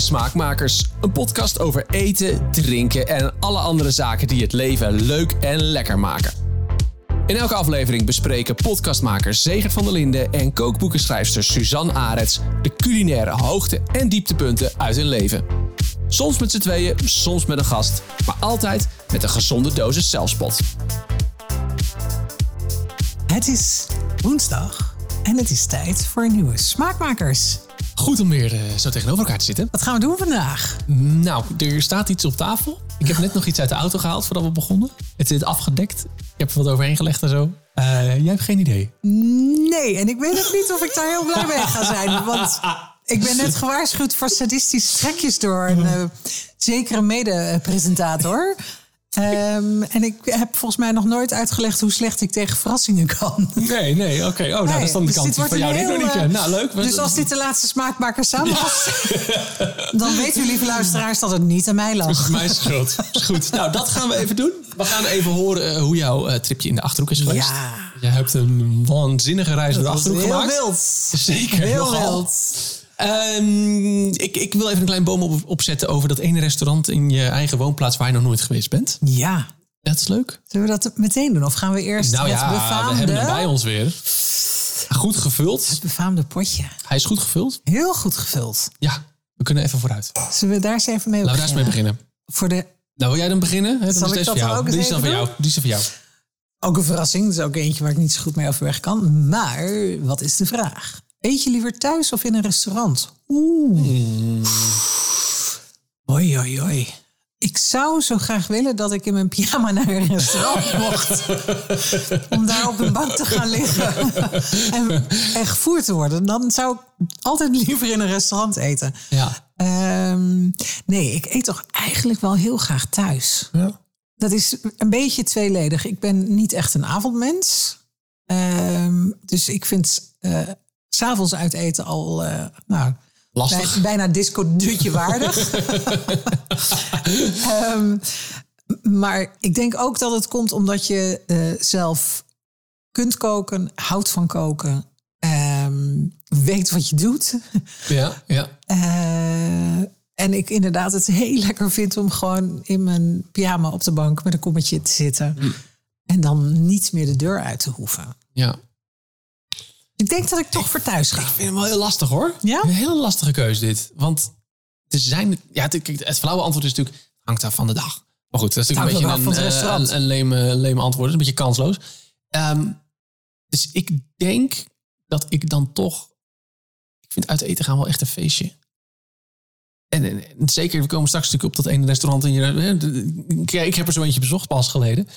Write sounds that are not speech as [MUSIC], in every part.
Smaakmakers, een podcast over eten, drinken en alle andere zaken die het leven leuk en lekker maken. In elke aflevering bespreken podcastmakers Zegert van der Linden en kookboekenschrijfster Suzanne Arets de culinaire hoogte- en dieptepunten uit hun leven. Soms met z'n tweeën, soms met een gast, maar altijd met een gezonde dosis zelfspot. Het is woensdag en het is tijd voor nieuwe smaakmakers. Goed om weer eh, zo tegenover elkaar te zitten. Wat gaan we doen vandaag? Nou, er staat iets op tafel. Ik heb net nog iets uit de auto gehaald voordat we begonnen. Het zit afgedekt. Ik heb er wat overheen gelegd en zo. Eh, jij hebt geen idee. Nee, en ik weet ook niet of ik daar heel blij mee ga zijn. Want ik ben net gewaarschuwd voor sadistische trekjes door een uh, zekere mede-presentator. Um, en ik heb volgens mij nog nooit uitgelegd hoe slecht ik tegen verrassingen kan. Nee, nee, oké. Okay. Oh, nou, nee, dat is dan de dus kant van jou heel, ik nog niet Nou, leuk. Dus als dit de laatste smaakmaker samen was, [LAUGHS] dan weten jullie, lieve luisteraars, dat het niet aan mij lag. Dat is mijn schuld. Is goed. Nou, dat gaan we even doen. We gaan even horen uh, hoe jouw uh, tripje in de Achterhoek is geweest. Ja. Je hebt een waanzinnige reis door de Achterhoek heel gemaakt. Wild. Zeker. Heel nogal. wild. Um, ik, ik, wil even een klein boom op, opzetten over dat ene restaurant in je eigen woonplaats waar je nog nooit geweest bent. Ja. Dat is leuk. Zullen we dat meteen doen? Of gaan we eerst nou het ja, befaamde... we hebben hem bij ons weer. Goed gevuld. Het befaamde potje. Hij is goed gevuld. Heel goed gevuld. Ja, we kunnen even vooruit. Zullen we daar eens even mee Laten we daar eens mee beginnen. Voor de... Nou, wil jij dan beginnen? Zal ik dat voor jou. ook eens Die is dan voor jou. Die is dan voor jou. Ook een verrassing. Dat is ook eentje waar ik niet zo goed mee overweg kan. Maar wat is de vraag? Eet je liever thuis of in een restaurant? Oeh. Hmm. Oei, oei, oei. Ik zou zo graag willen dat ik in mijn pyjama naar een restaurant [LAUGHS] mocht. Om daar op een bank te gaan liggen. [LAUGHS] en, en gevoerd te worden. Dan zou ik altijd liever in een restaurant eten. Ja. Um, nee, ik eet toch eigenlijk wel heel graag thuis. Ja. Dat is een beetje tweeledig. Ik ben niet echt een avondmens. Um, dus ik vind uh, s'avonds uit eten al... Uh, nou, Lastig. Bij, bijna disco-dutje waardig. um, [LAUGHS] maar ik denk ook dat het komt omdat je uh, zelf kunt koken, houdt van koken, um, weet wat je doet. Ja, ja. Uh, en ik inderdaad het heel lekker vind om gewoon in mijn pyjama op de bank met een kommetje te zitten. Mm. En dan niet meer de deur uit te hoeven. Ja. Ik denk dat ik toch voor thuis ga. Ik vind hem wel heel lastig hoor. Ja? Een hele lastige keuze dit. Want er zijn... Ja, het, het flauwe antwoord is natuurlijk... Hangt af van de dag. Maar goed, dat is natuurlijk een beetje een, uh, een, een leme, leme antwoord. Dat is een beetje kansloos. Um, dus ik denk dat ik dan toch... Ik vind uit eten gaan wel echt een feestje. En, en, en zeker, we komen straks natuurlijk op dat ene restaurant. In je, ik heb er zo eentje bezocht pas geleden.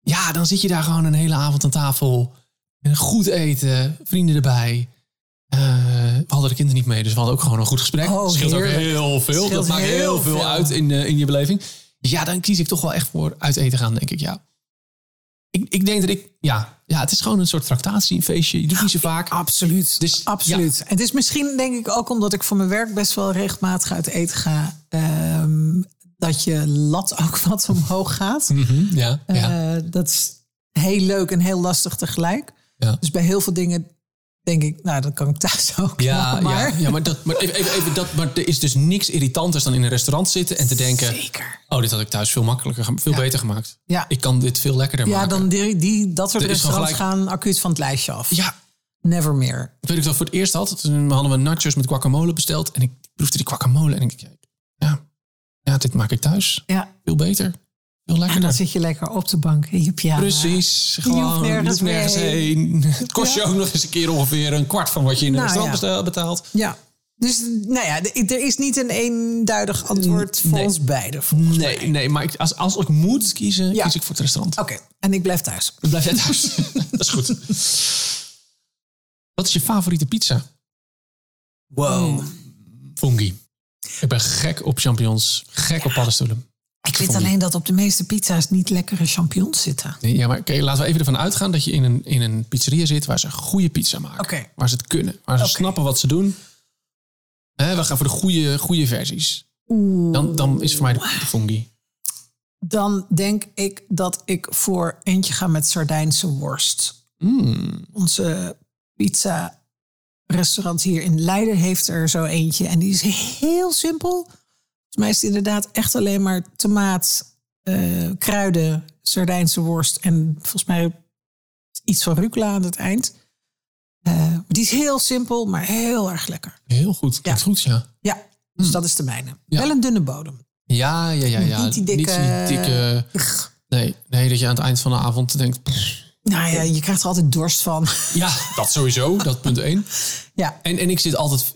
Ja, dan zit je daar gewoon een hele avond aan tafel... Goed eten, vrienden erbij. Uh, we hadden de kinderen niet mee, dus we hadden ook gewoon een goed gesprek. Oh, scheelt ook heel veel. Scheelt dat maakt heel, heel veel, veel. uit in, uh, in je beleving. Ja, dan kies ik toch wel echt voor uit eten gaan, denk ik. Ja. Ik, ik denk dat ik, ja, ja, het is gewoon een soort tractatie, een feestje. Je doet niet zo vaak. Absoluut. Dus, Absoluut. En het is misschien, denk ik, ook omdat ik voor mijn werk best wel regelmatig uit eten ga. Um, dat je lat ook wat omhoog gaat. Mm -hmm, ja, ja. Uh, dat is heel leuk en heel lastig tegelijk. Ja. Dus bij heel veel dingen denk ik, nou, dat kan ik thuis [LAUGHS] ook. Ja, wel, maar. ja, ja maar, dat, maar, even, even, dat, maar er is dus niks irritanters dan in een restaurant zitten en te denken... Zeker. Oh, dit had ik thuis veel makkelijker, veel Ja. beter gemaakt. Ja. Ik kan dit veel lekkerder Ja, maken. dan die, die, dat soort Er restaurants gaan acuut van het lijstje af. Ja, Never meer. weet ik dat voor het eerst had. Toen hadden we nachos met guacamole besteld. En ik proefde die guacamole en ik ja, ja, dit maak ik thuis. Ja. Veel beter. Veel En dan zit je lekker op de bank in je pyjama. Precies. Je Gewoon, hoeft nergens heen. Het kost je ook nog eens een keer ongeveer een kwart van wat je in een Nou, restaurant betaalt. Ja. Dus nou ja, er is niet een eenduidig antwoord voor Nee. ons beiden. volgens mij. Nee, nee, maar ik, als, als ik moet kiezen, Ja. kies ik voor het restaurant. Oké, en ik blijf thuis. Dan blijf jij thuis. [LAUGHS] [LAUGHS] Dat is goed. Wat is je favoriete pizza? Wow. Fungi. Ik ben gek op champignons, gek op paddenstoelen. Ik weet alleen dat op de meeste pizza's niet lekkere champignons zitten. Nee, ja, maar oké, laten we even ervan uitgaan dat je in een, in een pizzeria zit waar ze goede pizza maken. Waar ze het kunnen, waar ze snappen wat ze doen. We gaan voor de goede, goede versies. Oeh. Dan, dan is voor mij de, de fungi. Dan denk ik dat ik voor eentje ga met Sardijnse worst. Mm. Onze pizza restaurant hier in Leiden heeft er zo eentje. En die is heel simpel. Volgens mij is het inderdaad echt alleen maar tomaat, uh, kruiden, Sardijnse worst en volgens mij iets van rucola aan het eind. Uh, die is heel simpel, maar heel erg lekker. Heel goed, ja. goed, ja. Ja, dus mm. dat is de mijne. Wel een dunne bodem. Ja, ja, ja. ja. Niet die dikke... Niet die dikke nee, nee, dat je aan het eind van de avond denkt... Nou ja, je krijgt er altijd dorst van. [LAUGHS] Ja, dat sowieso. Dat punt één. Ja. En, en ik zit altijd,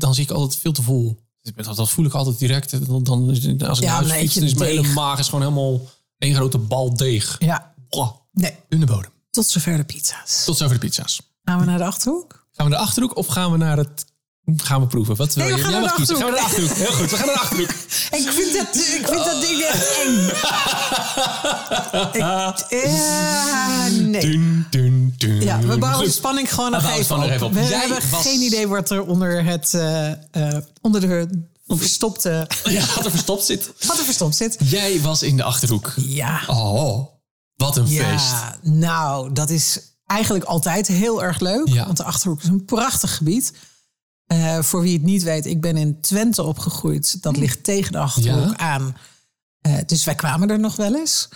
dan zie ik altijd veel te vol. Dat voel ik altijd direct. Dan, dan als ik ja, naar huis fiets, is mijn hele maag is gewoon helemaal één grote bal deeg. Ja. Oh, nee. In de bodem. Tot zover de pizza's. Tot zover de pizza's. Gaan we naar de Achterhoek? Gaan we naar de Achterhoek of gaan we naar het Gaan we proeven. Wat wil je? Jij mag kiezen. Gaan we naar de Achterhoek. Heel goed, we gaan naar de Achterhoek. ik vind dat, ik vind dat ding echt eng. ik, ja, nee. Dun, dun, dun. Ja, we bouwen de spanning gewoon nog even, op. even, op. We Jij hebben geen idee wat er onder, het, uh, uh, onder de verstopte... [LAUGHS] Ja, wat er verstopt zit. Wat er verstopt zit. Jij was in de Achterhoek. Ja. Oh, wat een ja, feest. Nou, dat is eigenlijk altijd heel erg leuk. Ja. Want de Achterhoek is een prachtig gebied. Uh, voor wie het niet weet, ik ben in Twente opgegroeid. Dat hm. ligt tegen de Achterhoek aan. Uh, dus wij kwamen er nog wel eens.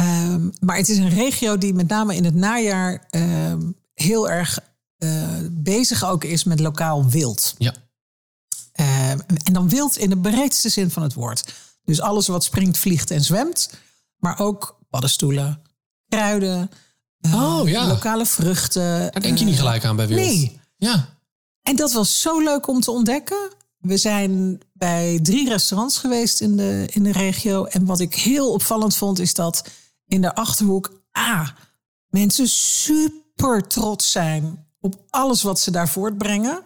Um, maar het is een regio die met name in het najaar uh, heel erg uh, bezig ook is met lokaal wild. Ja. Ehm, en dan wild in de breedste zin van het woord. Dus alles wat springt, vliegt en zwemt. Maar ook paddenstoelen, kruiden, oh, ja. lokale vruchten. Daar denk je niet gelijk aan bij wild. Nee. Ja. En dat was zo leuk om te ontdekken. We zijn bij drie restaurants geweest in de, in de regio. En wat ik heel opvallend vond, is dat in de achterhoek ah, mensen super trots zijn op alles wat ze daar voortbrengen.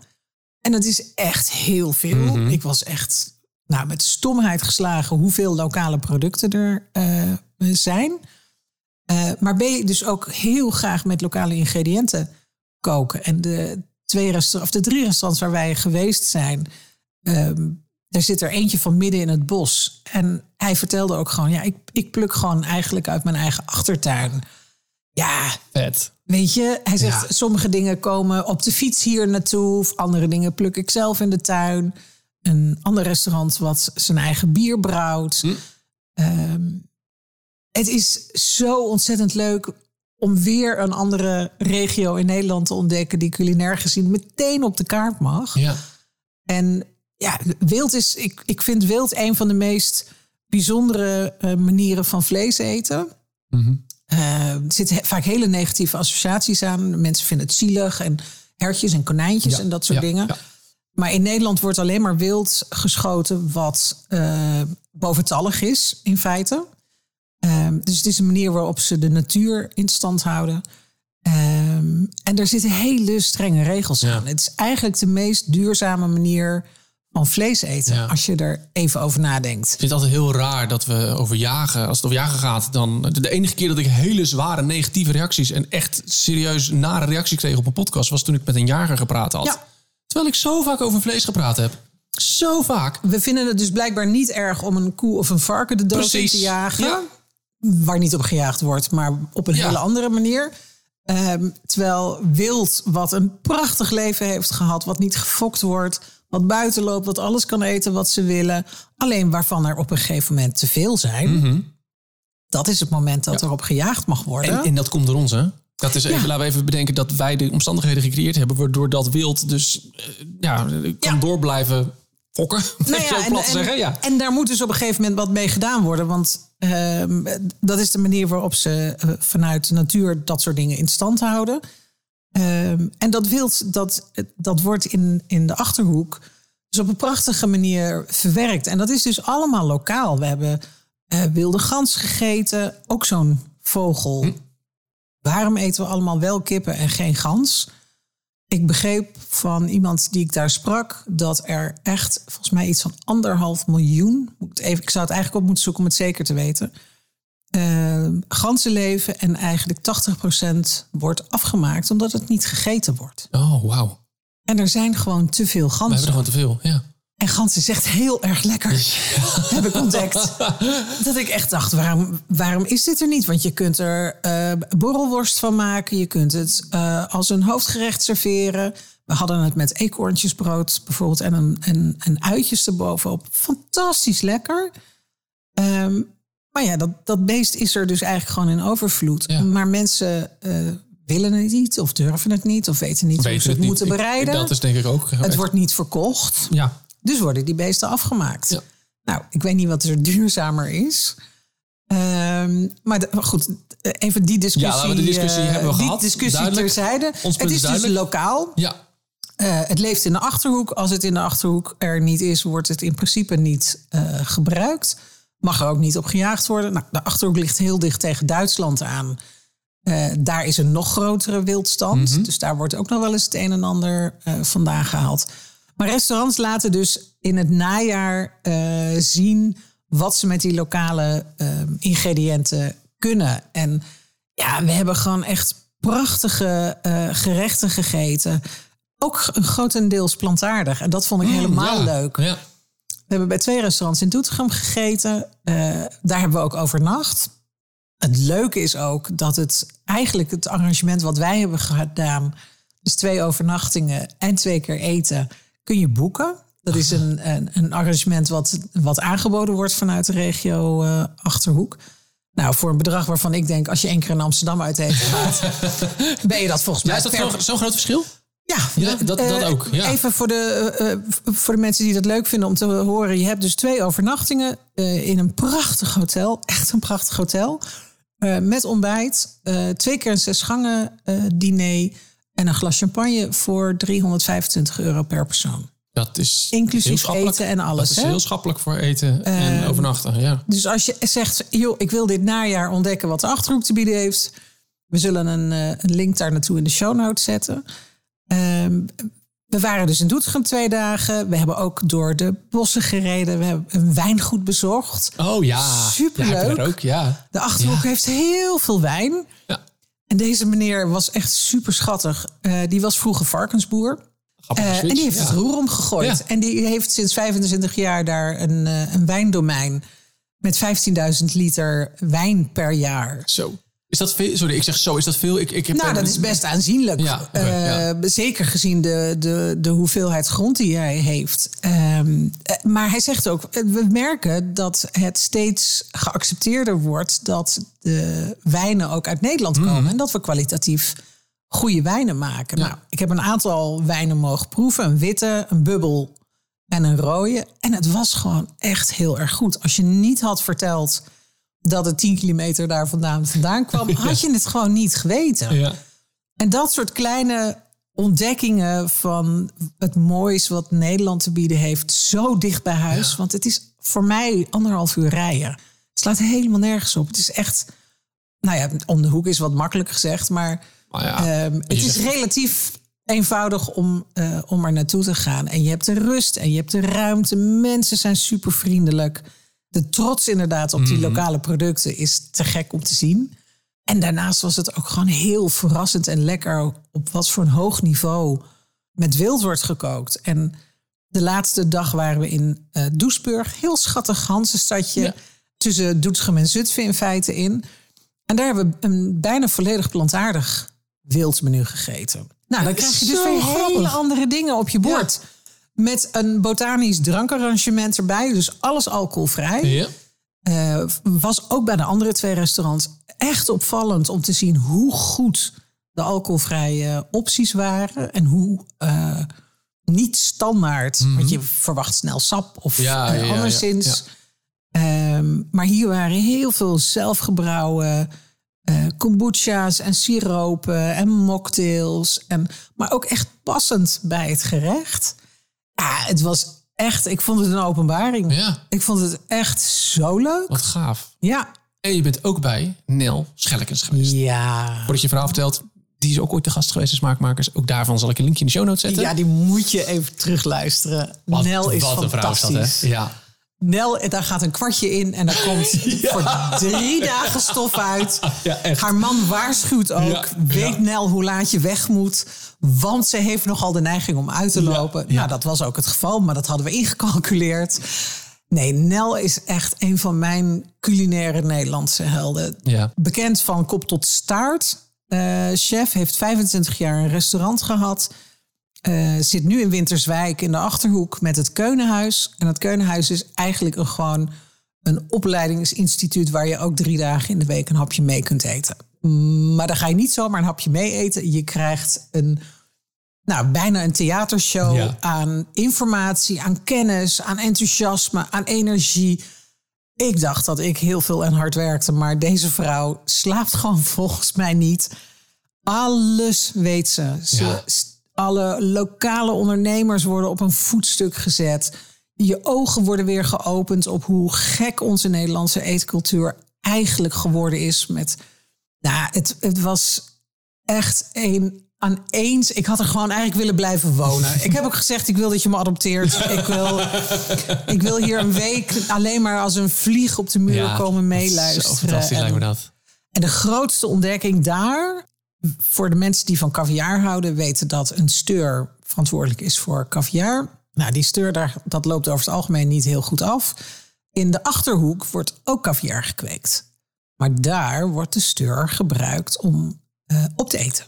En dat is echt heel veel. Mhm. Ik was echt nou, met stomheid geslagen hoeveel lokale producten er uh, zijn. Uh, maar ben je dus ook heel graag met lokale ingrediënten koken. En de, twee restaurants, of de drie restaurants waar wij geweest zijn. Um, er zit er eentje van midden in het bos. En hij vertelde ook gewoon: ja, ik, ik pluk gewoon eigenlijk uit mijn eigen achtertuin. Ja, vet. Weet je, hij zegt: sommige dingen komen op de fiets hier naartoe, of andere dingen pluk ik zelf in de tuin. Een ander restaurant wat zijn eigen bier brouwt. Hm. Ehm, het is zo ontzettend leuk om weer een andere regio in Nederland te ontdekken die culinair gezien meteen op de kaart mag. Ja. En ja, wild is, ik, ik vind wild een van de meest bijzondere uh, manieren van vlees eten. Mm er zitten vaak hele negatieve associaties aan. Mensen vinden het zielig en hertjes en konijntjes en dat soort dingen. Ja. Maar in Nederland wordt alleen maar wild geschoten wat uh, boventallig is, in feite. Um, dus het is een manier waarop ze de natuur in stand houden. Um, en er zitten hele strenge regels aan. Het is eigenlijk de meest duurzame manier van vlees eten. Als je er even over nadenkt. Ik vind het altijd heel raar dat we over jagen. Als het over jagen gaat, dan. De enige keer dat ik hele zware negatieve reacties. en echt serieus nare reacties kreeg op een podcast. was toen ik met een jager gepraat had. Ja. Terwijl ik zo vaak over vlees gepraat heb. Zo vaak. We vinden het dus blijkbaar niet erg om een koe of een varken de dood in te jagen. Ja waar niet op gejaagd wordt, maar op een hele andere manier. Um, terwijl wild, wat een prachtig leven heeft gehad, wat niet gefokt wordt, wat buiten loopt, wat alles kan eten wat ze willen, alleen waarvan er op een gegeven moment te veel zijn. Mhm. Dat is het moment dat er op gejaagd mag worden. En, en, dat komt door ons, hè? Dat is even, laten we even bedenken dat wij de omstandigheden gecreëerd hebben, waardoor dat wild dus uh, ja, kan doorblijven [LAUGHS] Nou ja, en, zeggen. Ja. en daar moet dus op een gegeven moment wat mee gedaan worden. Want Ehm, dat is de manier waarop ze uh, vanuit de natuur dat soort dingen in stand houden. Ehm, en dat wild, dat, dat wordt in, in de achterhoek dus op een prachtige manier verwerkt. En dat is dus allemaal lokaal. We hebben uh, wilde gans gegeten, ook zo'n vogel. Hm. Waarom eten we allemaal wel kippen en geen gans? Ik begreep van iemand die ik daar sprak dat er echt volgens mij iets van anderhalf miljoen. Even, ik zou het eigenlijk op moeten zoeken om het zeker te weten. Uh, ganzen leven en eigenlijk 80% wordt afgemaakt omdat het niet gegeten wordt. Oh, wauw. En er zijn gewoon te veel ganzen. We hebben er gewoon te veel, ja. En gans is echt heel erg lekker, heb ik ontdekt. [LAUGHS] Dat ik echt dacht, waarom, waarom is dit er niet? Want je kunt er uh, borrelworst van maken. Je kunt het uh, als een hoofdgerecht serveren. We hadden het met eekhoorntjesbrood bijvoorbeeld en, een, en, en uitjes erbovenop. Fantastisch lekker. Ehm, maar ja, dat, dat beest is er dus eigenlijk gewoon in overvloed. Maar mensen uh, willen het niet of durven het niet of weten niet hoe ze het, moeten bereiden. dat is denk ik ook. Het wordt niet verkocht. Ja. Dus worden die beesten afgemaakt. Ja. Nou, ik weet niet wat er duurzamer is. Um, maar goed, even die discussie. Ja, de discussie uh, hebben we die gehad. discussie Duidelijk. terzijde. het is, dus lokaal. Ja. Uh, het leeft in de achterhoek. Als het in de achterhoek er niet is, wordt het in principe niet uh, gebruikt. Mag er ook niet op gejaagd worden. Nou, de achterhoek ligt heel dicht tegen Duitsland aan. Daar is een nog grotere wildstand. Mm -hmm. Dus daar wordt ook nog wel eens het een en ander vandaan gehaald. Maar restaurants laten dus in het najaar zien wat ze met die lokale ehm, ingrediënten kunnen. En ja, we hebben gewoon echt prachtige uh, gerechten gegeten. Ook grotendeels plantaardig. En dat vond ik mm, helemaal leuk. Ja. We hebben bij twee restaurants in Doetinchem gegeten. Daar hebben we ook overnacht. Het leuke is ook dat het eigenlijk het arrangement wat wij hebben gedaan, dus twee overnachtingen en twee keer eten, kun je boeken. Dat is een, een, een, arrangement wat, wat aangeboden wordt vanuit de regio uh, Achterhoek. Nou, voor een bedrag waarvan ik denk, als je één keer in Amsterdam uit eten [LAUGHS] gaat, ben je dat volgens mij. Ja, is dat zo'n groot verschil? Ja, ja dat, dat uh, ook. Ja. Even voor de, uh, voor de mensen die dat leuk vinden om te horen. Je hebt dus twee overnachtingen in een prachtig hotel. Echt een prachtig hotel. met ontbijt. twee keer een zes gangen diner. En een glas champagne voor 325 euro per persoon. Dat is inclusief eten en alles. Dat is heel schappelijk voor eten en uh, overnachten. Ja. Dus als je zegt, joh, ik wil dit najaar ontdekken wat de achterhoek te bieden heeft. We zullen een, uh, een link daar naartoe in de show notes zetten. Uh, we waren dus in Doetinchem twee dagen. We hebben ook door de bossen gereden. We hebben een wijngoed bezocht. Oh ja, superleuk. Ja, ook, ja. De achterhoek heeft heel veel wijn. Ja. En deze meneer was echt super schattig. Uh, die was vroeger varkensboer. Uh, en die heeft het roer omgegooid. En die heeft sinds 25 jaar daar een, uh, een wijndomein met 15.000 liter wijn per jaar. Zo. Is dat veel? Sorry, ik zeg zo. Is dat veel? Ik, ik heb nou, dat is best aanzienlijk. Ja, okay, uh, zeker gezien de, de, de hoeveelheid grond die hij heeft. Um, maar hij zegt ook: we merken dat het steeds geaccepteerder wordt dat de wijnen ook uit Nederland komen. Mm. En dat we kwalitatief goede wijnen maken. Nou, ik heb een aantal wijnen mogen proeven. Een witte, een bubbel en een rode. En het was gewoon echt heel erg goed. Als je niet had verteld dat het 10 kilometer daar vandaan, vandaan kwam... [LAUGHS] had je het gewoon niet geweten. Ja. En dat soort kleine ontdekkingen van het moois wat Nederland te bieden heeft... zo dicht bij huis. Want het is voor mij anderhalf uur rijden. Het slaat helemaal nergens op. Het is echt... Nou ja, om de hoek is wat makkelijk gezegd, maar ja, um, het is relatief eenvoudig om, uh, om er naartoe te gaan. En je hebt de rust en je hebt de ruimte. Mensen zijn super vriendelijk. De trots inderdaad op die mhm. lokale producten is te gek om te zien. En daarnaast was het ook gewoon heel verrassend en lekker op wat voor een hoog niveau met wild wordt gekookt. En de laatste dag waren we in uh, Doesburg. Heel schattig Hansenstadje. Ja. Tussen Doetinchem en Zutphen in feite in. En daar hebben we een bijna volledig plantaardig wildmenu gegeten. Nou, dan krijg je dus weer hele andere dingen op je bord. Met een botanisch drankarrangement erbij. Dus alles alcoholvrij. Ja. Uh, was ook bij de andere twee restaurants echt opvallend om te zien hoe goed de alcoholvrije opties waren. En hoe uh, niet standaard. Mm Want je verwacht snel sap of ja, uh, anderszins. Um, maar hier waren heel veel zelfgebrouwen uh, kombucha's en siropen en mocktails. En, maar ook echt passend bij het gerecht. Ja, het was echt, ik vond het een openbaring. Ja. Ik vond het echt zo leuk. Wat gaaf. Ja. En je bent ook bij Nel Schellekens geweest. Ja. Voordat je verhaal vertelt, die is ook ooit de gast geweest, de smaakmakers. Ook daarvan zal ik een linkje in de show notes zetten. Ja, die moet je even terugluisteren. Wat, Nel is wat fantastisch. Een vrouw is dat, hè? Ja. Nel, daar gaat een kwartje in en er komt [LAUGHS] voor drie dagen stof uit. Ja, Haar man waarschuwt ook. weet Nel hoe laat je weg moet. Want ze heeft nogal de neiging om uit te lopen. Nou, dat was ook het geval, maar dat hadden we ingecalculeerd. Nee, Nel is echt een van mijn culinaire Nederlandse helden. Bekend van kop tot staart. Uh, chef heeft 25 jaar een restaurant gehad. Uh, zit nu in Winterswijk in de Achterhoek met het Keunenhuis. En het Keunenhuis is eigenlijk een, gewoon een opleidingsinstituut... waar je ook drie dagen in de week een hapje mee kunt eten. Maar dan ga je niet zomaar een hapje mee eten. Je krijgt een, nou, bijna een theatershow aan informatie, aan kennis, aan enthousiasme, aan energie... Ik dacht dat ik heel veel en hard werkte, maar deze vrouw slaapt gewoon [LAUGHS] volgens mij niet. Alles weet ze. ze Alle lokale ondernemers worden op een voetstuk gezet. Je ogen worden weer geopend op hoe gek onze Nederlandse eetcultuur eigenlijk geworden is. Met, nou, het, het was echt een aan eens. Ik had er gewoon eigenlijk willen blijven wonen. Ik heb ook gezegd, ik wil dat je me adopteert. Ik wil, ik wil hier een week alleen maar als een vlieg op de muur komen meeluisteren. fantastisch lijkt me dat. En de grootste ontdekking daar, voor de mensen die van caviar houden, weten dat een steur verantwoordelijk is voor caviar. Nou, die steur, daar, dat loopt over het algemeen niet heel goed af. In de achterhoek wordt ook caviar gekweekt. Maar daar wordt de steur gebruikt om uh, op te eten.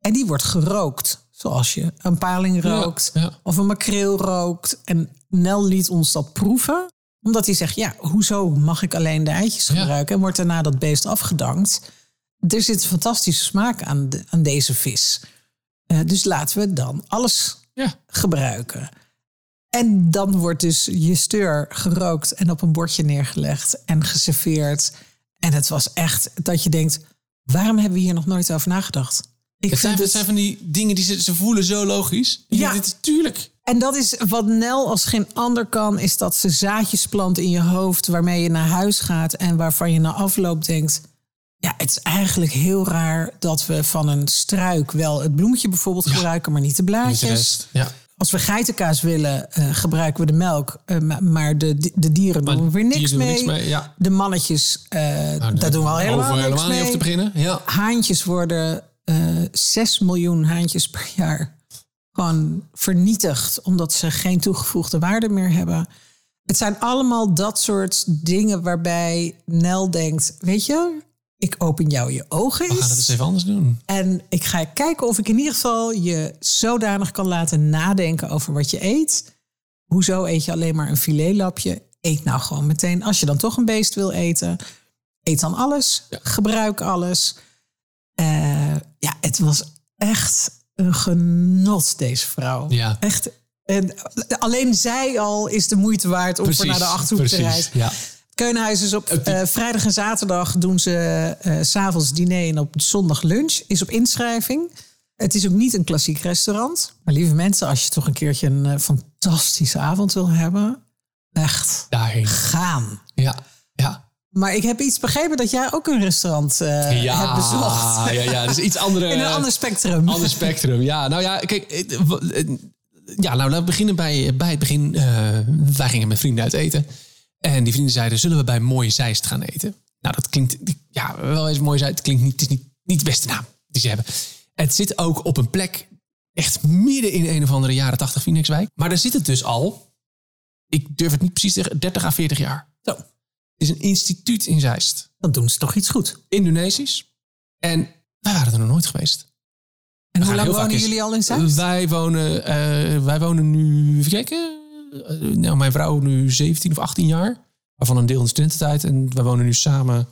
En die wordt gerookt. Zoals je een paling rookt of een makreel rookt. En Nel liet ons dat proeven. Omdat hij zegt, ja, hoezo mag ik alleen de eitjes gebruiken? En wordt daarna dat beest afgedankt. Er zit een fantastische smaak aan, de, aan deze vis. Uh, dus laten we dan alles gebruiken. En dan wordt dus je steur gerookt en op een bordje neergelegd en geserveerd. En het was echt dat je denkt, waarom hebben we hier nog nooit over nagedacht? Ik het, zijn, het zijn van die dingen die ze, ze voelen zo logisch. Ja, dit is tuurlijk. En dat is wat Nel als geen ander kan, is dat ze zaadjes plant in je hoofd waarmee je naar huis gaat en waarvan je na afloop denkt. Ja, het is eigenlijk heel raar dat we van een struik wel het bloemetje bijvoorbeeld gebruiken, maar niet de blaadjes. ja. Als we geitenkaas willen, uh, gebruiken we de melk. Uh, maar de, de dieren doen we weer niks mee. Niks mee ja. De mannetjes, uh, nou, daar doen we al helemaal, niks helemaal mee. Niet te beginnen. Ja. Haantjes worden uh, eh, 6 miljoen haantjes per jaar gewoon vernietigd omdat ze geen toegevoegde waarde meer hebben. Het zijn allemaal dat soort dingen waarbij Nel denkt: Weet je, ik open jou je ogen. We gaan het eens even anders doen. En ik ga kijken of ik in ieder geval je zodanig kan laten nadenken over wat je eet. Hoezo eet je alleen maar een filetlapje? Eet nou gewoon meteen. Als je dan toch een beest wil eten, eet dan alles. Gebruik alles. Uh, ja, het was echt een genot, deze vrouw. Ja. Echt. En alleen zij al is de moeite waard om precies, voor naar de Achterhoek te reizen. Ja. Keunhuis is op uh, vrijdag en zaterdag doen ze uh, s'avonds diner en op zondag lunch. Is op inschrijving. Het is ook niet een klassiek restaurant. Maar lieve mensen, als je toch een keertje een uh, fantastische avond wil hebben. Echt. Daarheen. Gaan. Ja, ja. Maar ik heb iets begrepen dat jij ook een restaurant uh, ja, hebt bezocht. Ja, ja, dus iets andere. [LAUGHS] In een ander spectrum. Ander spectrum, ja. Nou ja, kijk. Eh, eh, ja, nou laten we beginnen bij, bij het begin. Uh, wij gingen met vrienden uit eten. En die vrienden zeiden, zullen we bij Mooie Zeist gaan eten? Nou, dat klinkt, ja, wel eens Mooie Zeist. Het klinkt niet, het is niet, niet de beste naam die ze hebben. Het zit ook op een plek echt midden in een of andere jaren 80 Phoenixwijk. Maar daar zit het dus al, ik durf het niet precies te zeggen, 30 à 40 jaar. Zo is een instituut in Zeist. Dan doen ze toch iets goed. Indonesisch. En wij waren er nog nooit geweest. En hoe lang wonen jullie al in Zeist? Wij wonen, uh, wij wonen nu, even kijken. Uh, nou, mijn vrouw nu 17 of 18 jaar. Waarvan een deel in de studententijd. En wij wonen nu samen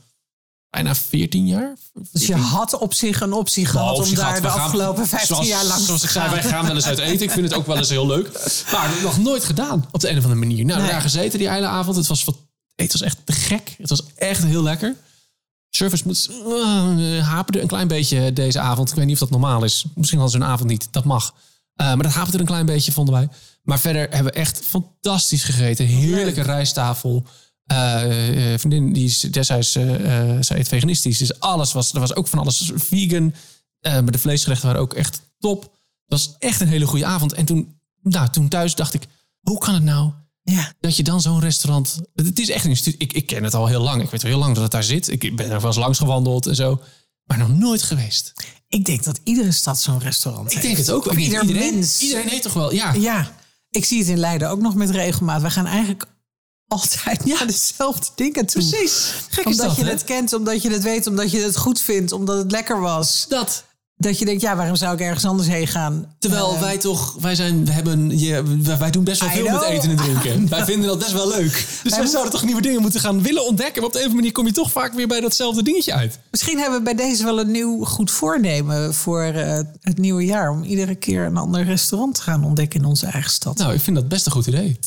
bijna 14 jaar. Dus je had op zich een optie gehad om daar de afgelopen 15 jaar lang Zoals ik zei, wij gaan wel eens uit eten. Ik vind het ook wel eens heel leuk. Maar nog nooit gedaan op de een of andere manier. Nou, nee. daar gezeten die hele avond. Het was het was echt te gek. Het was echt heel lekker. Service moet uh, haperde een klein beetje deze avond. Ik weet niet of dat normaal is. Misschien hadden ze een avond niet. Dat mag. Uh, maar dat haperde een klein beetje, vonden wij. Maar verder hebben we echt fantastisch gegeten. Heerlijke rijsttafel. Uh, vriendin die is destijds, zij eet veganistisch. Dus alles was, er was ook van alles vegan. maar de vleesgerechten waren ook echt top. Het was echt een hele goede avond. En toen, nou, toen thuis dacht ik, hoe kan het nou ja. Dat je dan zo'n restaurant. Het is echt een instituut. Ik, ik ken het al heel lang. Ik weet al heel lang dat het daar zit. Ik ben er wel eens langs gewandeld en zo. Maar nog nooit geweest. Ik denk dat iedere stad zo'n restaurant ik heeft. Ik denk het ook. Of ieder iedereen, mens. Iedereen heeft toch wel, ja. Ja, ik zie het in Leiden ook nog met regelmaat. We gaan eigenlijk altijd ja, dezelfde dingen toe. Precies. Gek omdat dat, je het kent, omdat je het weet, omdat je het goed vindt, omdat het lekker was. Dat. Dat je denkt, ja, waarom zou ik ergens anders heen gaan? Terwijl uh, wij toch, wij zijn, we hebben, je, wij doen best wel veel met eten en drinken. [LAUGHS] wij vinden dat best wel leuk. Dus wij, zouden toch nieuwe dingen moeten gaan willen ontdekken. Maar op de een of andere manier kom je toch vaak weer bij datzelfde dingetje uit. Misschien hebben we bij deze wel een nieuw goed voornemen voor uh, het nieuwe jaar. Om iedere keer een ander restaurant te gaan ontdekken in onze eigen stad. Nou, ik vind dat best een goed idee.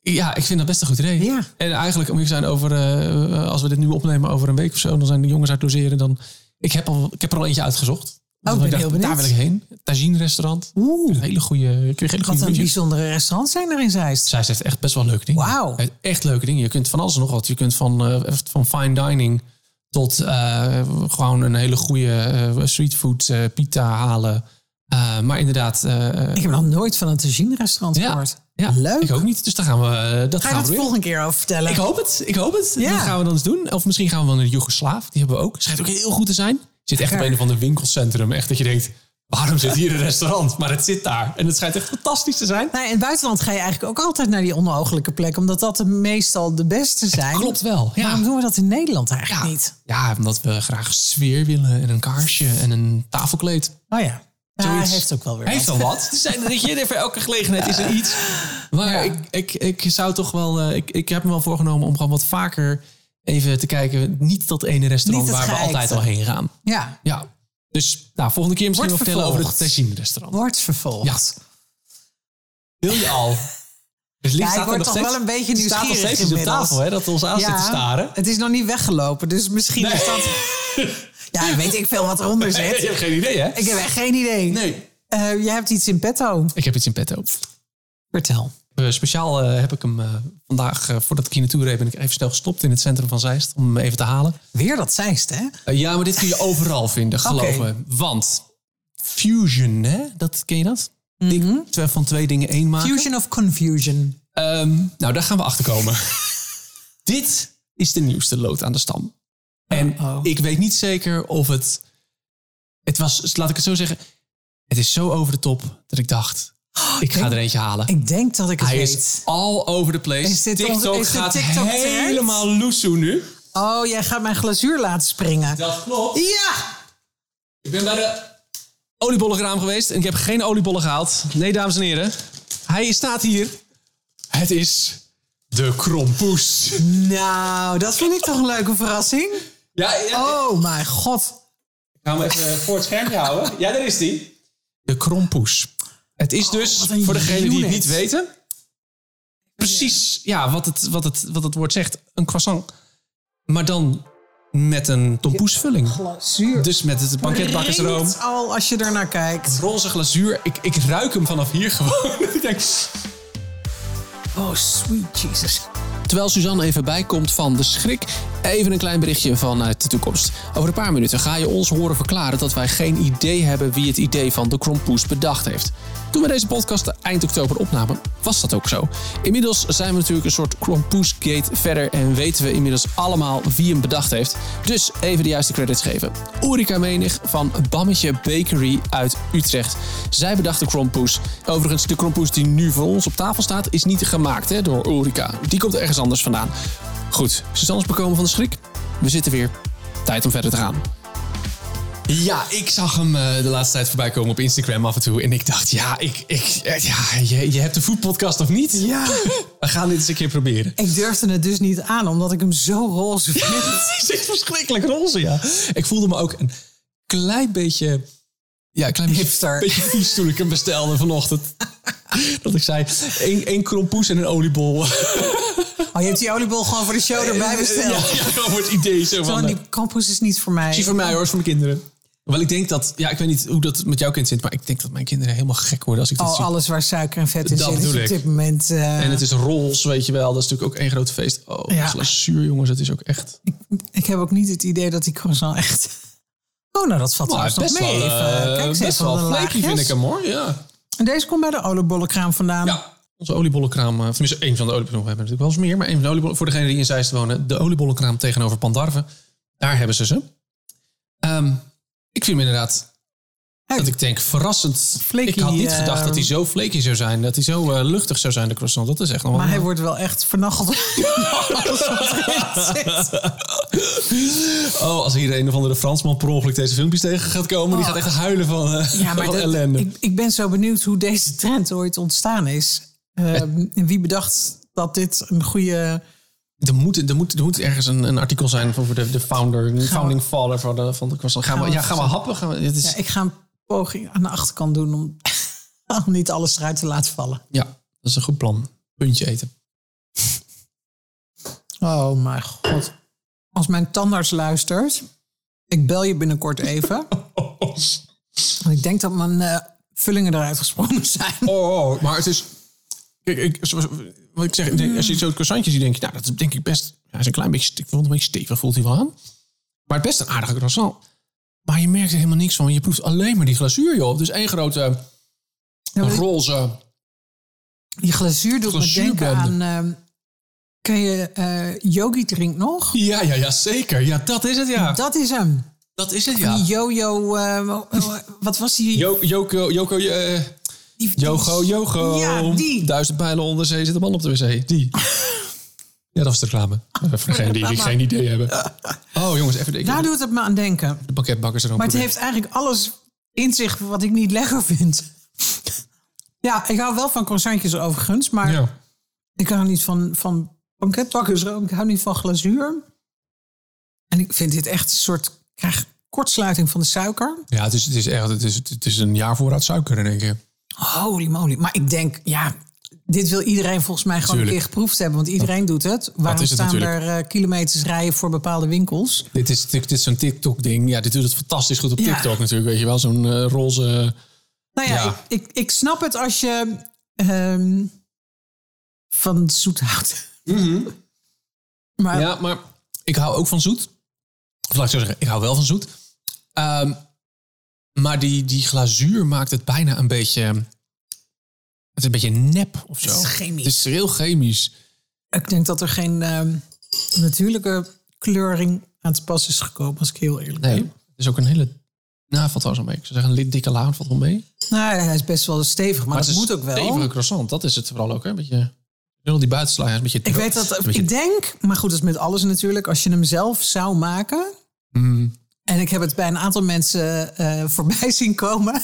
Ja, ik vind dat best een goed idee. Ja. En eigenlijk, om je zijn over, uh, als we dit nu opnemen over een week of zo, dan zijn de jongens uit logeren. Dan, ik, heb al, ik heb er al eentje uitgezocht. Oh, ben heel Daar wil ik heen. Tagine restaurant. Oeh. Een hele goede. Hele goede wat een bijzondere restaurants zijn er in Zeist. Zij heeft echt best wel leuke dingen. Wauw. Echt leuke dingen. Je kunt van alles en nog wat. Je kunt van, uh, van fine dining tot uh, gewoon een hele goede uh, streetfood pita halen. maar inderdaad. ik heb nog nooit van een tagine restaurant ja, gehoord. Ja, Leuk. Ik ook niet. Dus daar gaan we. dat Ga gaan je dat we volgende keer over vertellen? Ik hoop het. Ik hoop het. Ja. Dat gaan we dan eens doen. Of misschien gaan we wel naar de Joegoslaaf. Die hebben we ook. Schijnt ook heel goed te zijn. Zit echt op een of ander winkelcentrum. Echt dat je denkt. Waarom zit hier een restaurant? Maar het zit daar. En het schijnt echt fantastisch te zijn. Nou, in het buitenland ga je eigenlijk ook altijd naar die onmogelijke plek. Omdat dat de meestal de beste zijn. Het klopt wel. Ja. Waarom doen we dat in Nederland eigenlijk ja. niet? Ja, omdat we graag sfeer willen. En een kaarsje en een tafelkleed. Oh ja. Ja, hij heeft ook wel weer Heeft wel wat. Er zijn er hier voor elke gelegenheid is er iets. Maar Ja. ik, ik, ik zou toch wel... eh, Ik, ik heb me wel voorgenomen om gewoon wat vaker even te kijken. Niet dat ene restaurant waar we altijd al heen gaan. Ja, Ja. Dus nou, volgende keer misschien Wordt vertellen over het. Tessine restaurant. wordt vervolgd. Ja. Wil je al? Dus Ja, ik staat er word nog toch steeds, wel een beetje het staat nog nieuwsgierig steeds op inmiddels. tafel, hè, dat ons aan zit te staren. het is nog niet weggelopen. Dus misschien is dat... [LAUGHS] Ja, weet ik veel wat eronder Je zit. hebt geen idee, hè? Ik heb echt geen idee. Nee. Eh, jij hebt iets in petto. Ik heb iets in petto. Vertel. Eh, speciaal eh, heb ik hem eh, vandaag, voordat ik hier naartoe reed, ben ik even snel gestopt in het centrum van Zeist om hem even te halen. Weer dat zeist, hè? Ja, maar dit kun je overal vinden, geloof Oké. me. Want Fusion, hè? Dat, ken je dat? Ding, twee- van twee dingen één maken. Fusion of confusion. Ehm, nou, daar gaan we achter komen. [LAUGHS] Dit is de nieuwste lood aan de stam. En ik weet niet zeker of het. Het was, laat ik het zo zeggen. Het is zo over de top dat ik dacht. Ik ga denk- er eentje halen. Ik denk dat ik het Hij weet. is all over the place. Is dit TikTok onze- is dit gaat TikTok helemaal loesoe nu. Oh, jij gaat mijn glazuur laten springen. Dat klopt. Ja! Ik ben bij de oliebollenkraam geweest en ik heb geen oliebollen gehaald. Nee, dames en heren. Hij staat hier. Het is de krompoes. Nou, dat vind ik toch een leuke verrassing. Ja, ja. Oh, mijn god. Ik ga hem even voor het schermpje houden. Ja, daar is hij. De krompoes. Het is dus, Oh, een voor degenen die het niet weten... precies ja, wat, het, wat, het, wat het woord zegt. Een croissant. Maar dan met een tompoesvulling. Glazuur. Dus met het banketbakkersroom. Al als je ernaar kijkt. Roze glazuur. Ik, ik ruik hem vanaf hier gewoon. [LAUGHS] ik denk, Oh, sweet Jesus. Terwijl Suzanne even bijkomt van de schrik, even een klein berichtje vanuit de toekomst. Over een paar minuten ga je ons horen verklaren dat wij geen idee hebben wie het idee van de Krompoes bedacht heeft. Toen we deze podcast eind oktober opnamen, was dat ook zo. Inmiddels zijn we natuurlijk een soort Krompoesgate verder en weten we inmiddels allemaal wie hem bedacht heeft. Dus even de juiste credits geven. Ulrika Menig van Bammetje Bakery uit Utrecht. Zij bedacht de Krompoes. Overigens, de Krompoes die nu voor ons op tafel staat, is niet gemaakt hè, door Ulrika. Die komt ergens anders vandaan. Goed, Suzanne is bekomen van de schrik. We zitten weer. Tijd om verder te gaan. Ja, ik zag hem eh, de laatste tijd voorbij komen op Instagram af en toe. En ik dacht, ja, ik, ik, eh, ja je, je hebt een foodpodcast of niet? Ja. [LAUGHS] We gaan dit eens een keer proberen. Ik durfde het dus niet aan, omdat ik hem zo roze vind. [LAUGHS] Het is echt verschrikkelijk roze, ja. Ik voelde me ook een klein beetje... Ja, een klein beetje, Hipster. beetje vies toen ik hem bestelde vanochtend. [LAUGHS] Dat ik zei, één, één krompoes en een oliebol. Oh, je hebt die oliebol gewoon voor de show erbij besteld. Ja, gewoon voor het idee zo van... die campus is niet voor mij. Zie voor mij hoor, is voor mijn kinderen. Wel, ik denk dat... Ja, ik weet niet hoe dat met jouw kind zit... maar ik denk dat mijn kinderen helemaal gek worden als ik dat Oh, zie. alles waar suiker en vet in Dat zit is op ik. dit moment... eh, En het is roze, weet je wel. Dat is natuurlijk ook één groot feest. Oh, Ja. glazuur, jongens. Het is ook echt... Ik heb ook niet het idee dat die croissant echt... Oh, nou, dat valt Nou, trouwens nog best mee. wel, Even, eh, kijk eens best wel flaky vind ik hem hoor. Ja. En deze komt bij de oliebollenkraam vandaan. Ja, onze oliebollenkraam, eh, tenminste één van de oliebollen, we hebben natuurlijk wel eens meer, maar één van de oliebollen, voor degenen die in Zeist wonen, de oliebollenkraam tegenover Pandarve, daar hebben ze ze. Ehm, ik vind hem inderdaad Dat ik denk, verrassend. Flaky, ik had niet gedacht dat hij zo flaky zou zijn. Dat hij zo uh, luchtig zou zijn, de croissant. Dat is echt nog Maar hij wordt wel echt vernacheld. [LAUGHS] [LAUGHS] oh, als hier een of andere Fransman per ongeluk deze filmpjes tegen gaat komen... die gaat echt huilen van, uh, ja, [LAUGHS] maar van ellende. Ik, ik, ben zo benieuwd hoe deze trend ooit ontstaan is. Uh, en wie bedacht dat dit een goede er moet, er, moet, er moet ergens een, een artikel zijn voor de, de founder, de founding father van de, van de croissant. Gaan, we, ja, gaan we happen? Gaan we, dit is... ja, ik ga een poging aan de achterkant doen om, om [LAUGHS] niet alles eruit te laten vallen. Ja, dat is een goed plan. Puntje eten. Oh mijn god. Als mijn tandarts luistert, ik bel je binnenkort even. [LAUGHS] ik denk dat mijn uh, vullingen eruit gesprongen zijn. Oh, oh, maar het is... Kijk, ik, wat ik zeg, als je zo'n croissantje ziet, denk je, nou, dat is denk ik best, ja, is een klein beetje, ik vond een beetje stevig, voelt hij wel aan. Maar het best een aardige croissant. Maar je merkt er helemaal niks van. Je proeft alleen maar die glazuur, joh. Dus één grote roze. Die glazuur doet me denken aan. Uh, ken je uh, Yogi drink nog? Ja, ja, ja, zeker. Ja, dat is het, ja. Dat is hem. Dat is het, ja. Die Jojo, uh, wat was die? Jo, Joko, Joko, uh, die, Jogo, Jogo. Ja, die. Duizend pijlen onder zee zit een man op de wc. Die. Ja, dat was de reclame. Voor degenen die, geen idee hebben. Oh jongens, even denken. Daar doet het me aan denken. De pakketbakkers er Maar het heeft eigenlijk alles in zich wat ik niet lekker vind. ja, ik hou wel van croissantjes overigens. Maar ja. ik hou niet van, van pakketbakkers. Ik hou niet van glazuur. En ik vind dit echt een soort... krijg kortsluiting van de suiker. Ja, het is, het is echt het is, het is een jaar voorraad suiker in één keer. Holy moly. Maar ik denk, ja, dit wil iedereen volgens mij gewoon een keer geproefd hebben. Want iedereen doet het. Waarom staan er uh, kilometers rijden voor bepaalde winkels? Dit is, dit is zo'n TikTok-ding. Ja, dit doet het fantastisch goed op TikTok natuurlijk. Weet je wel, zo'n uh, roze... Nou ja, Ik, ik, ik, snap het als je um, van zoet houdt. Mm maar, ja, maar ik hou ook van zoet. Of laat ik zo zeggen, ik hou wel van zoet. Um, maar die, die glazuur maakt het bijna een beetje. Het is een beetje nep of zo. Het is chemisch. Het is heel chemisch. Ik denk dat er geen uh, natuurlijke kleuring aan te pas is gekomen, als ik heel eerlijk nee, ben. Het is ook een hele. Nou, valt wel zo mee. Ik zou zeggen, een dikke laag valt wel mee. Nou, hij is best wel stevig, maar, het, moet ook wel. Stevige croissant, dat is het vooral ook. Hè? Een beetje. Die buitenslaag is een beetje. Ik weet dat. Ik denk, maar goed, dat is met alles natuurlijk. Als je hem zelf zou maken. Mm. En ik heb het bij een aantal mensen uh, voorbij [LAUGHS] zien komen.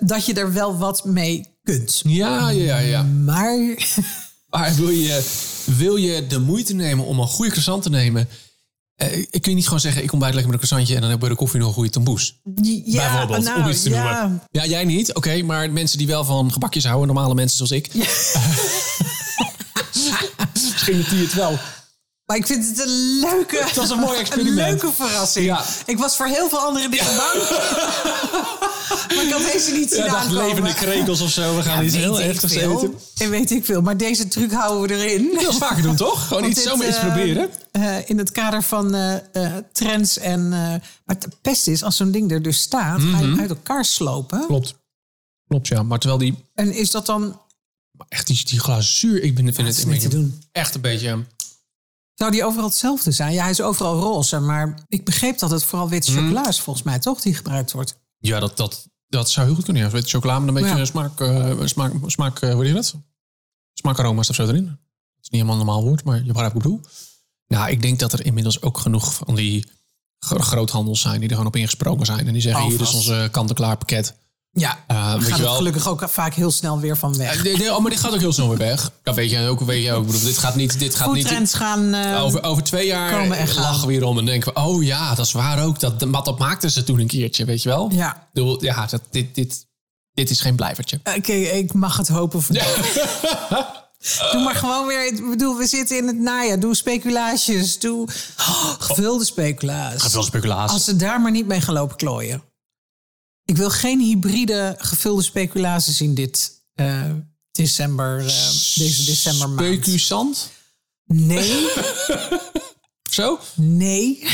dat je er wel wat mee kunt. Ja, ja, ja. Maar. [LAUGHS] Maar wil je, wil je de moeite nemen om een goede croissant te nemen? Uh, ik kun je niet gewoon zeggen, ik kom bij lekker met een croissantje en dan heb ik bij de koffie nog een goede tomboes. Ja, Bijvoorbeeld, nou, om iets te ja. noemen. Ja, jij niet, oké, maar mensen die wel van gebakjes houden, normale mensen zoals ik. Ja. [LAUGHS] Misschien dat die het wel. Maar ik vind het een leuke... Het was een mooi [LAUGHS] experiment. Een leuke verrassing. Ja. Ik was voor heel veel andere dingen bang. [LAUGHS] maar ik had deze niet zien ja, dacht levende krekels of zo. We gaan ja, iets heel heftigs eten. En weet ik veel. Maar deze truc houden we erin. Dat is vaker doen, toch? Gewoon iets zomaar iets proberen. Uh, in het kader van uh, uh, trends en... maar het pest is, als zo'n ding er dus staat... Mm -hmm. ga je hem uit elkaar slopen. Klopt. Klopt, ja. Maar terwijl die... En is dat dan... Echt die, die glazuur, ik vind het, niet te doen. echt een beetje zou die overal hetzelfde zijn? Ja, hij is overal roze, maar ik begreep dat het vooral wit chocola is, volgens mij, toch? Die gebruikt wordt. Ja, dat, dat, dat zou heel goed kunnen. Ja. Wit chocola met een beetje smaak, uh, smaak, smaak uh, hoe je dat? Smaakaroma's of zo erin. Dat is niet helemaal normaal woord, maar je begrijpt wat ik bedoel. Nou, ik denk dat er inmiddels ook genoeg van die groothandels zijn die er gewoon op ingesproken zijn. En die zeggen, oh, hier is onze kant-en-klaar pakket. Ja, uh, gaat wel. gelukkig ook vaak heel snel weer van weg. Uh, nee, oh, maar dit gaat ook heel snel weer weg. Dat weet je ook. Weet je ook. Dit gaat niet. Dit gaat niet gaan. Uh, over, over twee jaar lachen we weer om en denken we: oh ja, dat is waar ook. Dat, maar dat maakten ze toen een keertje, weet je wel? Ja. Ja, dat, dit, dit, dit is geen blijvertje. Oké, ik mag het hopen voor [LAUGHS] Doe maar gewoon weer. Ik bedoel, we zitten in het najaar. Doe speculaties. Doe oh, [GASPS] gevulde speculaties. Gevulde speculaties. Als ze daar maar niet mee gaan lopen klooien. Ik wil geen hybride gevulde speculaties in dit uh, december, uh, deze decembermaand. Specusant? Nee. [LAUGHS] Zo? Nee.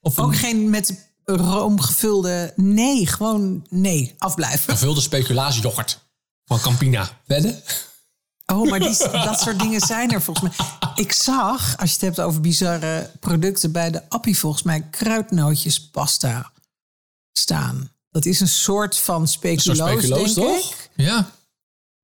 Of Ook geen met room gevulde. Nee, gewoon nee. Afblijven. Gevulde speculatiejoghurt van Campina. Wedden? Oh, maar die, dat soort dingen zijn er volgens mij. Ik zag, als je het hebt over bizarre producten, bij de Appie volgens mij kruidnootjespasta staan. Dat is een soort van speculoos, denk toch? ik. Ja.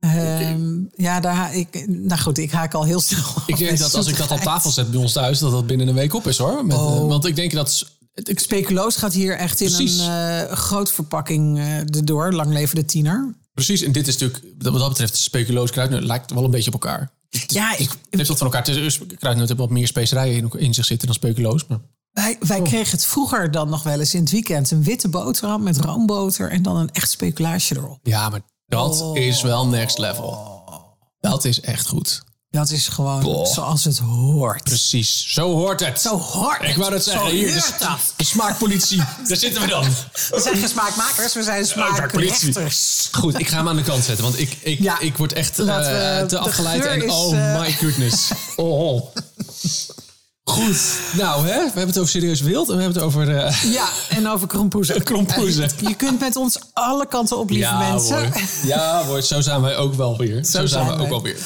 Um, ja, daar, ik, nou goed, ik haak al heel snel. [LAUGHS] Ik denk dat als ik dat op tafel zet bij ons thuis, dat dat binnen een week op is hoor. Met, oh. Want ik denk dat. Het, speculoos gaat hier echt in een uh, groot verpakking uh, erdoor. Lang leven de tiener. Precies, en dit is natuurlijk, wat dat betreft, speculoos kruidnoot lijkt wel een beetje op elkaar. Ja, ik. Het heeft wat van elkaar. Kruidnoot heeft wat meer specerijen in, in zich zitten dan speculoos. Maar... Wij, wij oh. kregen het vroeger dan nog wel eens in het weekend. Een witte boterham met roomboter en dan een echt speculaasje erop. Ja, maar dat oh. is wel next level. Dat is echt goed. Dat is gewoon zoals het hoort. Precies, zo hoort het. Zo hoort het. Ik wou dat zeggen. Hier, de, de, smaakpolitie. Daar zitten we dan. We zijn geen smaakmakers, we zijn smaakrechters. Goed, ik ga hem aan de kant zetten, want ik, ik, ja. ik word echt uh, te afgeleid. En oh uh... my goodness. [LAUGHS] Oh. Goed. Nou, hè? we hebben het over serieus wild en we hebben het over... Uh... Ja, en over krompoezen. [LAUGHS] krompoezen. Je kunt met ons alle kanten op, lieve ja, mensen. Ja, hoor. Zo zijn wij ook wel weer. Zo, zijn, we ook wel weer.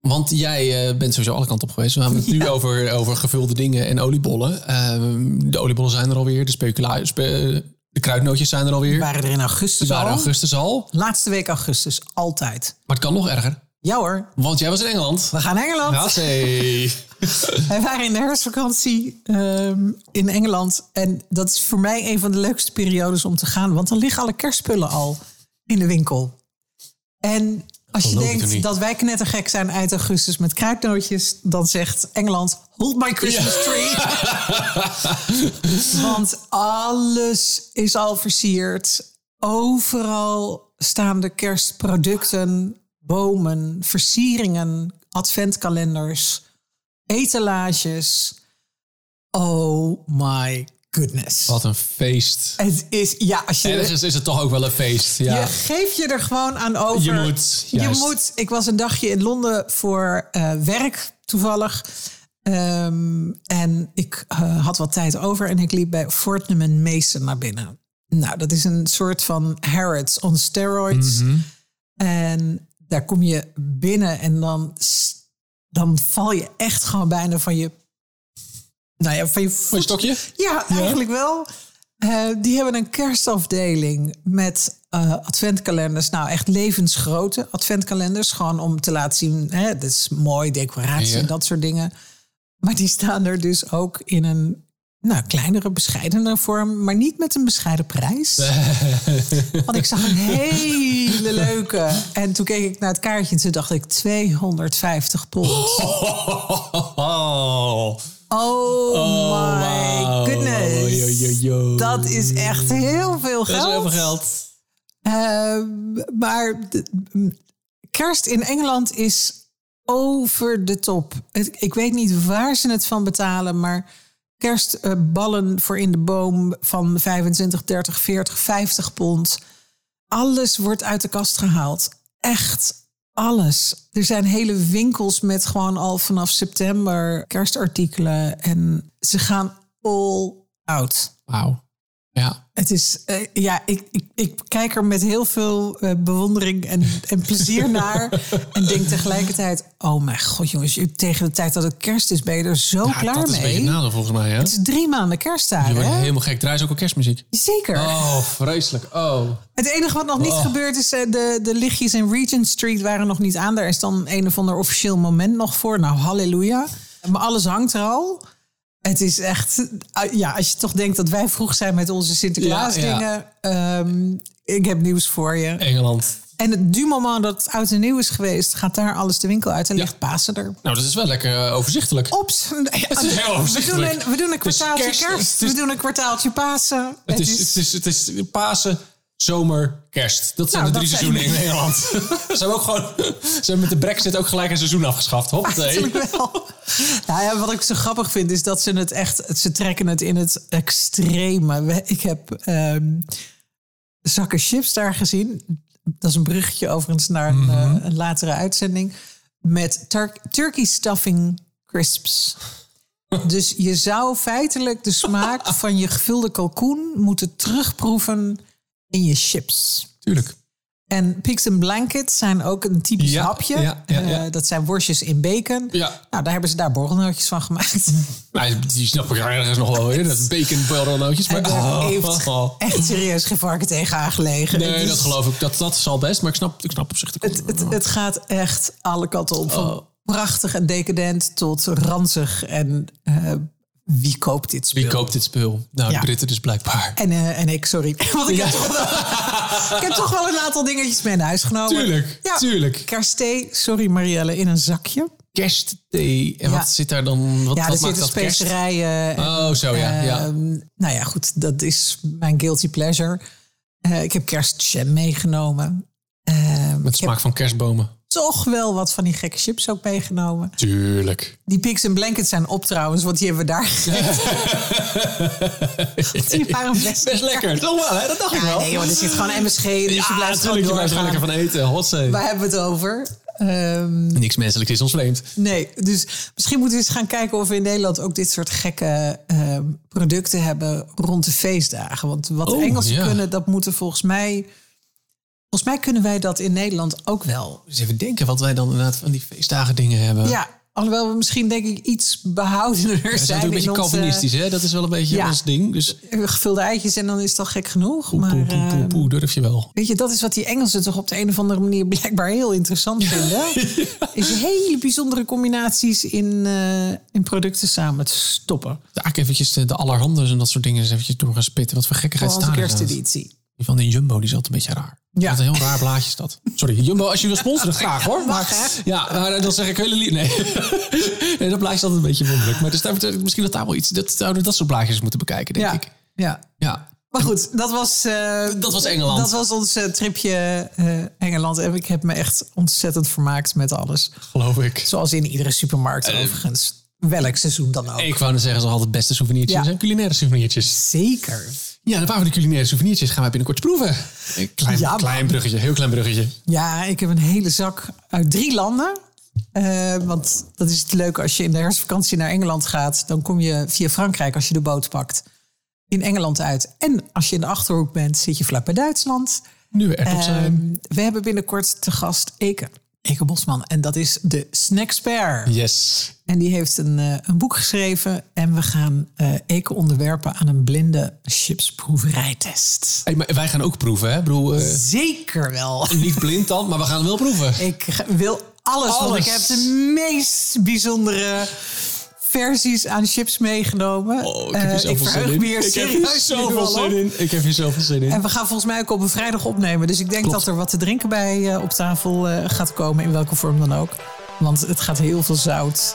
Want jij uh, bent sowieso alle kanten op geweest. We hebben het nu over, over gevulde dingen en oliebollen. Uh, de oliebollen zijn er alweer. De, specula spe de kruidnootjes zijn er alweer. Die waren er in augustus Die waren al. augustus al. Laatste week augustus, altijd. Maar het kan nog erger. Ja hoor. Want jij was in Engeland. We gaan Engeland. Ja. [LAUGHS] Wij waren in de herfstvakantie um, in Engeland. En dat is voor mij een van de leukste periodes om te gaan. Want dan liggen alle kerstspullen al in de winkel. En als je denkt dat wij knettergek zijn eind augustus met kruidnootjes... dan zegt Engeland, hold my Christmas tree. [LAUGHS] Want alles is al versierd. Overal staan de kerstproducten, bomen, versieringen, adventkalenders etalages. Oh my goodness. Wat een feest. Het is, ja, als je... Ergens is het toch ook wel een feest. Ja. Je geeft je er gewoon aan over. Je moet. Je moet. Ik was een dagje in Londen voor uh, werk, toevallig. Um, en ik uh, had wat tijd over en ik liep bij Fortnum Mason naar binnen. Nou, dat is een soort van Harrods on steroids. Mm -hmm. En daar kom je binnen en dan dan val je echt gewoon bijna van je. Nou ja, van je, van je stokje? Ja, eigenlijk wel. Uh, die hebben een kerstafdeling met uh, adventkalenders. Nou, echt levensgrote adventkalenders. Gewoon om te laten zien, hè, dat is mooi, decoratie en dat soort dingen. Maar die staan er dus ook in een nou, kleinere, bescheidene vorm, maar niet met een bescheiden prijs. [LAUGHS] Want ik zag een hele leuke. En toen keek ik naar het kaartje en toen dacht ik 250 pond. Oh, [LAUGHS] oh my goodness. Dat is echt heel veel geld. Dat is heel veel geld. Uh, maar kerst in Engeland is over de top. Ik weet niet waar ze het van betalen, maar kerstballen voor in de boom van 25, 30, 40, 50 pond. Alles wordt uit de kast gehaald. Echt alles. Er zijn hele winkels met gewoon al vanaf september kerstartikelen. En ze gaan all out. Wauw. Ja. Het is, uh, ja, ik, ik, ik, kijk er met heel veel uh, bewondering en, en plezier [LAUGHS] naar. en denk tegelijkertijd: oh mijn god, jongens, tegen de tijd dat het kerst is, ben je er zo ja, klaar dat mee. Dat is een beetje nadeel volgens mij. Hè? Het is drie maanden kerstdagen. Je wordt helemaal gek. Draai ze ook al kerstmuziek? Zeker. Oh, vreselijk. Oh. Het enige wat nog niet oh. gebeurd is, uh, de, de lichtjes in Regent Street waren nog niet aan. Daar is dan een of ander officieel moment nog voor. Nou, halleluja. Maar alles hangt er al. Het is echt, ah, ja, als je toch denkt dat wij vroeg zijn met onze Sinterklaas dingen. Ehm, ik heb nieuws voor je. Engeland. En het du moment dat het oud en nieuw is geweest, gaat daar alles de winkel uit en ligt Pasen er. Nou, dat is wel lekker uh, overzichtelijk. Ops. Ja, [LAUGHS] is heel overzichtelijk. We doen een, we doen een kwartaaltje kerst, kerst. we doen een kwartaaltje Pasen. Het, het, is, is, het, is, het is Pasen, zomer, kerst. Dat zijn nou, de drie seizoenen in Nederland. [LAUGHS] ze hebben ook gewoon. Ze hebben met de Brexit ook gelijk een seizoen afgeschaft. Hoppatee. wel. Nou ja, wat ik zo grappig vind is dat ze het echt. Ze trekken het in het extreme. Ik heb um, zakken chips daar gezien. Dat is een bruggetje overigens naar een, mm -hmm. uh, een latere uitzending. Met tur turkey stuffing crisps. Dus je zou feitelijk de smaak [LAUGHS] van je gevulde kalkoen moeten terugproeven in je chips. Tuurlijk. En Pigs and Blanket zijn ook een typisch hapje. Ja, ja, uh, dat zijn worstjes in bacon. Ja. Nou, daar hebben ze daar borrelnootjes van gemaakt. Maar [LAUGHS] die snap ik ergens nog wel weer. Dat bacon borrelnootjes. Maar oh, [LAUGHS] heeft oh. echt serieus geen varken tegen aangelegen. Nee, dat geloof ik. Dat, dat is al best. Maar ik snap, ik snap op zich de het, het, het, gaat echt alle kanten op. Van oh. prachtig en decadent tot ranzig en... Uh, wie koopt dit spul? Wie koopt dit spul? Nou, de Britten dus blijkbaar. En, uh, en ik, sorry. [LAUGHS] Want ik, heb toch wel, [LAUGHS] ik heb toch wel een aantal dingetjes mee naar huis genomen. Tuurlijk, ja. tuurlijk. Kerstthee, sorry Marielle, in een zakje. Kerstthee. En wat zit daar dan? Wat, ja, wat er zitten specerijen. oh, zo ja. ja. Ehm, nou ja, goed. Dat is mijn guilty pleasure. Uh, ik heb kerstjam meegenomen. Uh, Met smaak van kerstbomen toch wel wat van die gekke chips ook meegenomen. Tuurlijk. Die Pigs and Blankets zijn op trouwens, want die hebben we daar [LAUGHS] die waren best, best lekker. Toch wel, hè? Dat dacht ik wel. Nee, joh, er zit gewoon MSG, dus ja, je blijft natuurlijk, je blijft er lekker van eten. Hotzee. Waar hebben we het over? Um, Niks menselijks is ons vreemd. Nee, dus misschien moeten we eens gaan kijken of we in Nederland ook dit soort gekke uh, producten hebben rond de feestdagen. Want wat oh, Engelsen kunnen, dat moeten volgens mij Volgens mij kunnen wij dat in Nederland ook wel. Dus even denken wat wij dan inderdaad van die feestdagen dingen hebben. Ja, alhoewel we misschien denk ik iets behoudener ja, zijn. een beetje Calvinistisch, hè? Dat is wel een beetje ja, ons ding. Dus... Gevulde eitjes en dan is dat gek genoeg. Poe, maar, poe, poe, poe, durf je wel. Weet je, dat is wat die Engelsen toch op de een of andere manier blijkbaar heel interessant vinden. [LAUGHS] Is hele bijzondere combinaties in, uh, in producten samen te stoppen. Eigenlijk eventjes de, de allerhandes en dat soort dingen eens eventjes door gaan spitten. Wat voor gekkigheid staan kersteditie. Die van de Jumbo, die is altijd een beetje raar. Ja. Dat is een heel raar blaadje is dat. Sorry, Jumbo, als je wil sponsoren, [LAUGHS] graag hoor. Maar, ja, maar dan zeg ik hele lief. Nee. [LAUGHS] nee, dat blaadje is altijd een beetje wonderlijk. Maar dus daar, misschien dat daar wel iets... Dat zouden dat soort blaadjes moeten bekijken, denk ja. ik. Ja. Ja. Maar goed, dat was, uh, dat was Engeland. Dat was ons uh, tripje uh, Engeland. En ik heb me echt ontzettend vermaakt met alles. Geloof ik. Zoals in iedere supermarkt overigens. Welk seizoen dan ook. Ik wou net zeggen, ze altijd beste souvenirtjes ja. zijn culinaire souvenirtjes. Zeker. Ja, de paar van de culinaire souvenirtjes gaan wij binnenkort proeven. Een klein, ja, klein bruggetje, heel klein bruggetje. Ja, ik heb een hele zak uit drie landen. Uh, want dat is het leuke als je in de herfstvakantie naar Engeland gaat. Dan kom je via Frankrijk als je de boot pakt in Engeland uit. En als je in de Achterhoek bent, zit je vlak bij Duitsland. Nu we er uh, zijn. We hebben binnenkort te gast Eke. Eke Bosman. En dat is de Snackspare. Yes. En die heeft een, uh, een boek geschreven. En we gaan uh, Eke onderwerpen aan een blinde chipsproeverijtest. Hey, maar wij gaan ook proeven, hè? Bedoel, uh, Zeker wel. Niet blind dan, maar we gaan wel proeven. Ik wil alles, alles. want ik heb de meest bijzondere versies aan chips meegenomen. Oh, ik heb uh, ik verheug me hier ik heb hier zoveel zin in. Ik heb hier zoveel zin in. En we gaan volgens mij ook op een vrijdag opnemen. Dus ik denk Klopt. dat er wat te drinken bij uh, op tafel uh, gaat komen. In welke vorm dan ook. Want het gaat heel veel zout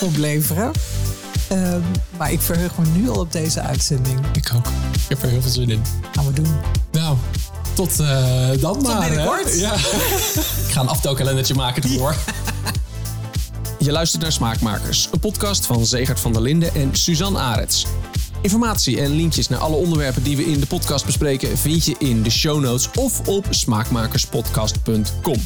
opleveren. Um, maar ik verheug me nu al op deze uitzending. Ik ook. Ik heb er heel veel zin in. Gaan we doen. Nou, tot dan tot maar. binnenkort. Ja. [LAUGHS] ik ga een aftelkalendertje maken ervoor. Je luistert naar Smaakmakers, een podcast van Zegert van der Linden en Suzanne Arets. Informatie en linkjes naar alle onderwerpen die we in de podcast bespreken vind je in de show notes of op smaakmakerspodcast.com.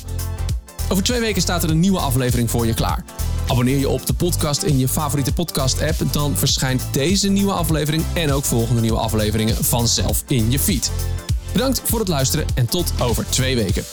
Over twee weken staat er een nieuwe aflevering voor je klaar. Abonneer je op de podcast in je favoriete podcast-app, dan verschijnt deze nieuwe aflevering en ook volgende nieuwe afleveringen vanzelf in je feed. Bedankt voor het luisteren en tot over twee weken.